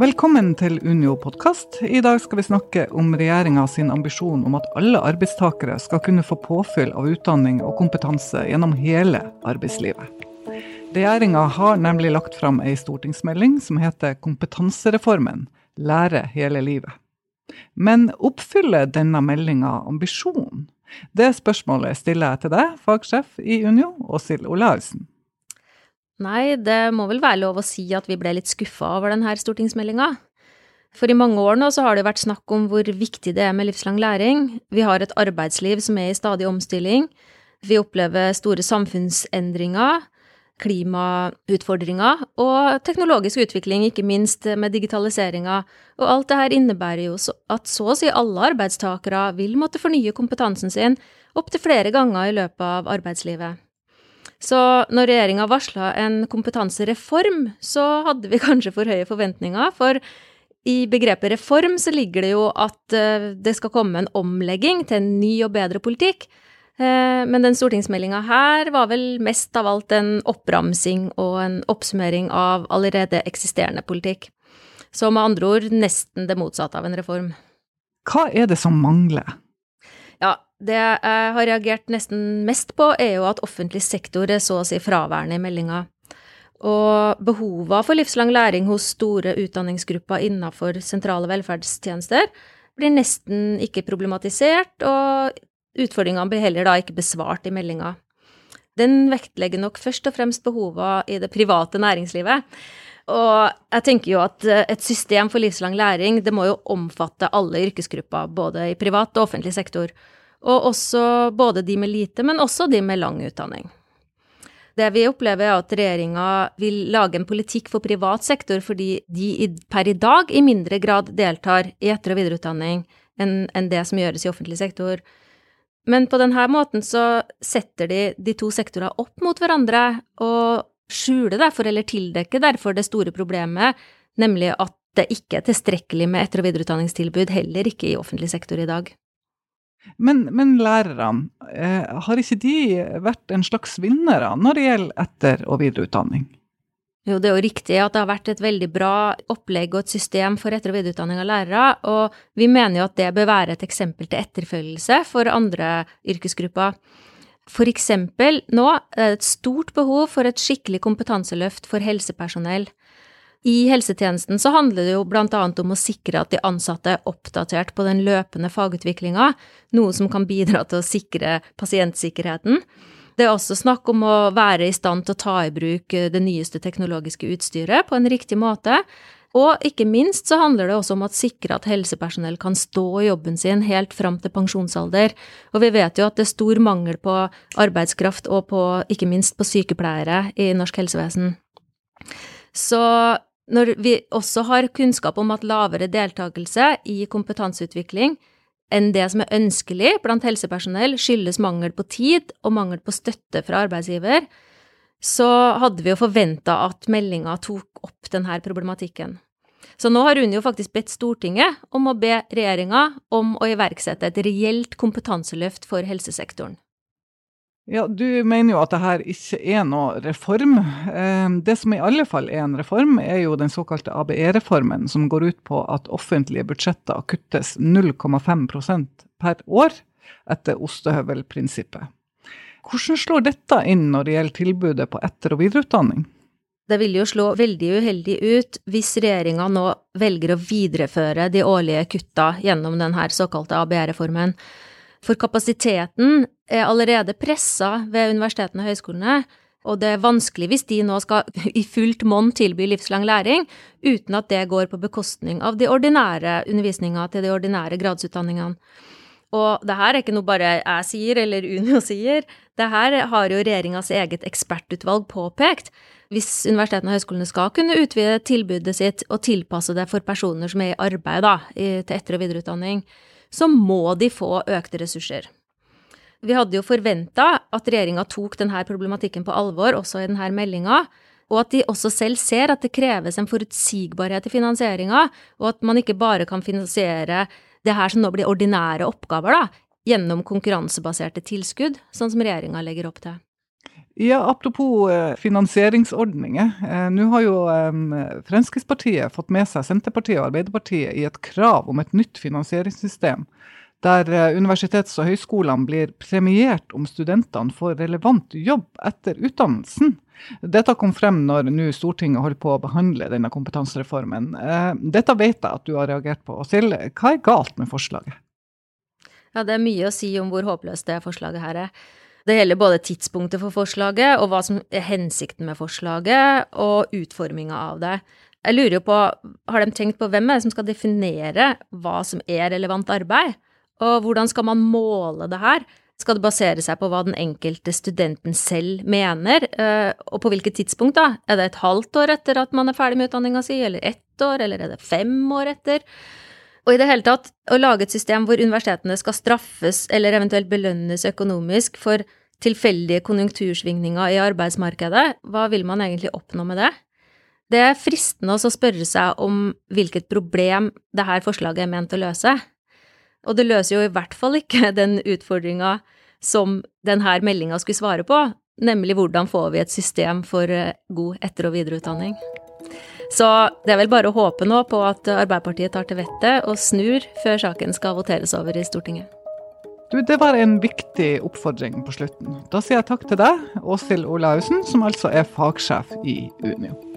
Velkommen til Unio podkast. I dag skal vi snakke om regjeringa sin ambisjon om at alle arbeidstakere skal kunne få påfyll av utdanning og kompetanse gjennom hele arbeidslivet. Regjeringa har nemlig lagt fram ei stortingsmelding som heter Kompetansereformen lære hele livet. Men oppfyller denne meldinga ambisjonen? Det spørsmålet stiller jeg til deg, fagsjef i Unio, Åshild Olaussen. Nei, det må vel være lov å si at vi ble litt skuffa over denne stortingsmeldinga. For i mange år nå så har det vært snakk om hvor viktig det er med livslang læring. Vi har et arbeidsliv som er i stadig omstilling. Vi opplever store samfunnsendringer, klimautfordringer og teknologisk utvikling, ikke minst med digitaliseringa. Og alt dette innebærer jo at så å si alle arbeidstakere vil måtte fornye kompetansen sin opptil flere ganger i løpet av arbeidslivet. Så når regjeringa varsla en kompetansereform, så hadde vi kanskje for høye forventninger, for i begrepet reform så ligger det jo at eh, det skal komme en omlegging til en ny og bedre politikk. Eh, men den stortingsmeldinga her var vel mest av alt en oppramsing og en oppsummering av allerede eksisterende politikk. Så med andre ord nesten det motsatte av en reform. Hva er det som mangler? Ja, det jeg har reagert nesten mest på, er jo at offentlig sektor er så å si fraværende i meldinga. Og behova for livslang læring hos store utdanningsgrupper innenfor sentrale velferdstjenester blir nesten ikke problematisert, og utfordringene blir heller da ikke besvart i meldinga. Den vektlegger nok først og fremst behova i det private næringslivet. Og jeg tenker jo at eh, et system for livslang læring, det må jo omfatte alle yrkesgrupper, både i privat og offentlig sektor. Og også både de med lite, men også de med lang utdanning. Det vi opplever, er at regjeringa vil lage en politikk for privat sektor fordi de per i dag i mindre grad deltar i etter- og videreutdanning enn det som gjøres i offentlig sektor. Men på denne måten så setter de de to sektorene opp mot hverandre og skjuler derfor, eller tildekker derfor, det store problemet, nemlig at det ikke er tilstrekkelig med etter- og videreutdanningstilbud, heller ikke i offentlig sektor i dag. Men, men lærerne, eh, har ikke de vært en slags vinnere når det gjelder etter- og videreutdanning? Jo, det er jo riktig at det har vært et veldig bra opplegg og et system for etter- og videreutdanning av lærere, og vi mener jo at det bør være et eksempel til etterfølgelse for andre yrkesgrupper. For eksempel nå er det et stort behov for et skikkelig kompetanseløft for helsepersonell. I helsetjenesten så handler det jo blant annet om å sikre at de ansatte er oppdatert på den løpende fagutviklinga, noe som kan bidra til å sikre pasientsikkerheten. Det er også snakk om å være i stand til å ta i bruk det nyeste teknologiske utstyret på en riktig måte. Og ikke minst så handler det også om å sikre at helsepersonell kan stå i jobben sin helt fram til pensjonsalder. Og vi vet jo at det er stor mangel på arbeidskraft og på, ikke minst på sykepleiere i norsk helsevesen. Så når vi også har kunnskap om at lavere deltakelse i kompetanseutvikling enn det som er ønskelig blant helsepersonell, skyldes mangel på tid og mangel på støtte fra arbeidsgiver, så hadde vi jo forventa at meldinga tok opp denne problematikken. Så nå har Unio faktisk bedt Stortinget om å be regjeringa om å iverksette et reelt kompetanseløft for helsesektoren. Ja, Du mener jo at dette ikke er noe reform. Ehm, det som i alle fall er en reform, er jo den såkalte ABE-reformen, som går ut på at offentlige budsjetter kuttes 0,5% per år etter ostehøvelprinsippet. Hvordan slår dette inn når det gjelder tilbudet på etter- og videreutdanning? Det vil jo slå veldig uheldig ut hvis regjeringa nå velger å videreføre de årlige kutta gjennom denne såkalte ABE-reformen. For kapasiteten er allerede pressa ved universitetene og høyskolene, og det er vanskelig hvis de nå skal i fullt monn tilby livslang læring, uten at det går på bekostning av de ordinære undervisninga til de ordinære gradsutdanningene. Og det her er ikke noe bare jeg sier eller Unio sier, det her har jo regjeringas eget ekspertutvalg påpekt. Hvis universitetene og høyskolene skal kunne utvide tilbudet sitt og tilpasse det for personer som er i arbeid da, til etter- og videreutdanning, så må de få økte ressurser. Vi hadde jo forventa at regjeringa tok denne problematikken på alvor også i denne meldinga, og at de også selv ser at det kreves en forutsigbarhet i finansieringa, og at man ikke bare kan finansiere det her som nå blir ordinære oppgaver, da, gjennom konkurransebaserte tilskudd, sånn som regjeringa legger opp til. Ja, Apropos eh, finansieringsordninger. Eh, Nå har jo eh, Fremskrittspartiet fått med seg Senterpartiet og Arbeiderpartiet i et krav om et nytt finansieringssystem, der universitets- og høyskolene blir premiert om studentene får relevant jobb etter utdannelsen. Dette kom frem når nå Stortinget holder på å behandle denne kompetansereformen. Dette vet jeg at du har reagert på. Åshild, hva er galt med forslaget? Ja, det er mye å si om hvor håpløst det forslaget her er. Det gjelder både tidspunktet for forslaget, og hva som er hensikten med forslaget, og utforminga av det. Jeg lurer jo på, har de tenkt på hvem er det som skal definere hva som er relevant arbeid? Og hvordan skal man måle det her? Skal det basere seg på hva den enkelte studenten selv mener, eh, og på hvilket tidspunkt, da? Er det et halvt år etter at man er ferdig med utdanninga si, eller ett år, eller er det fem år etter? Og i det hele tatt, å lage et system hvor universitetene skal straffes eller eventuelt belønnes økonomisk for tilfeldige konjunktursvingninger i arbeidsmarkedet, hva vil man egentlig oppnå med det? Det er fristende å spørre seg om hvilket problem dette forslaget er ment å løse. Og det løser jo i hvert fall ikke den utfordringa som denne meldinga skulle svare på, nemlig hvordan får vi et system for eh, god etter- og videreutdanning. Så det er vel bare å håpe nå på at Arbeiderpartiet tar til vettet og snur før saken skal voteres over i Stortinget. Du, Det var en viktig oppfordring på slutten. Da sier jeg takk til deg, Åshild Olaussen, som altså er fagsjef i Unio.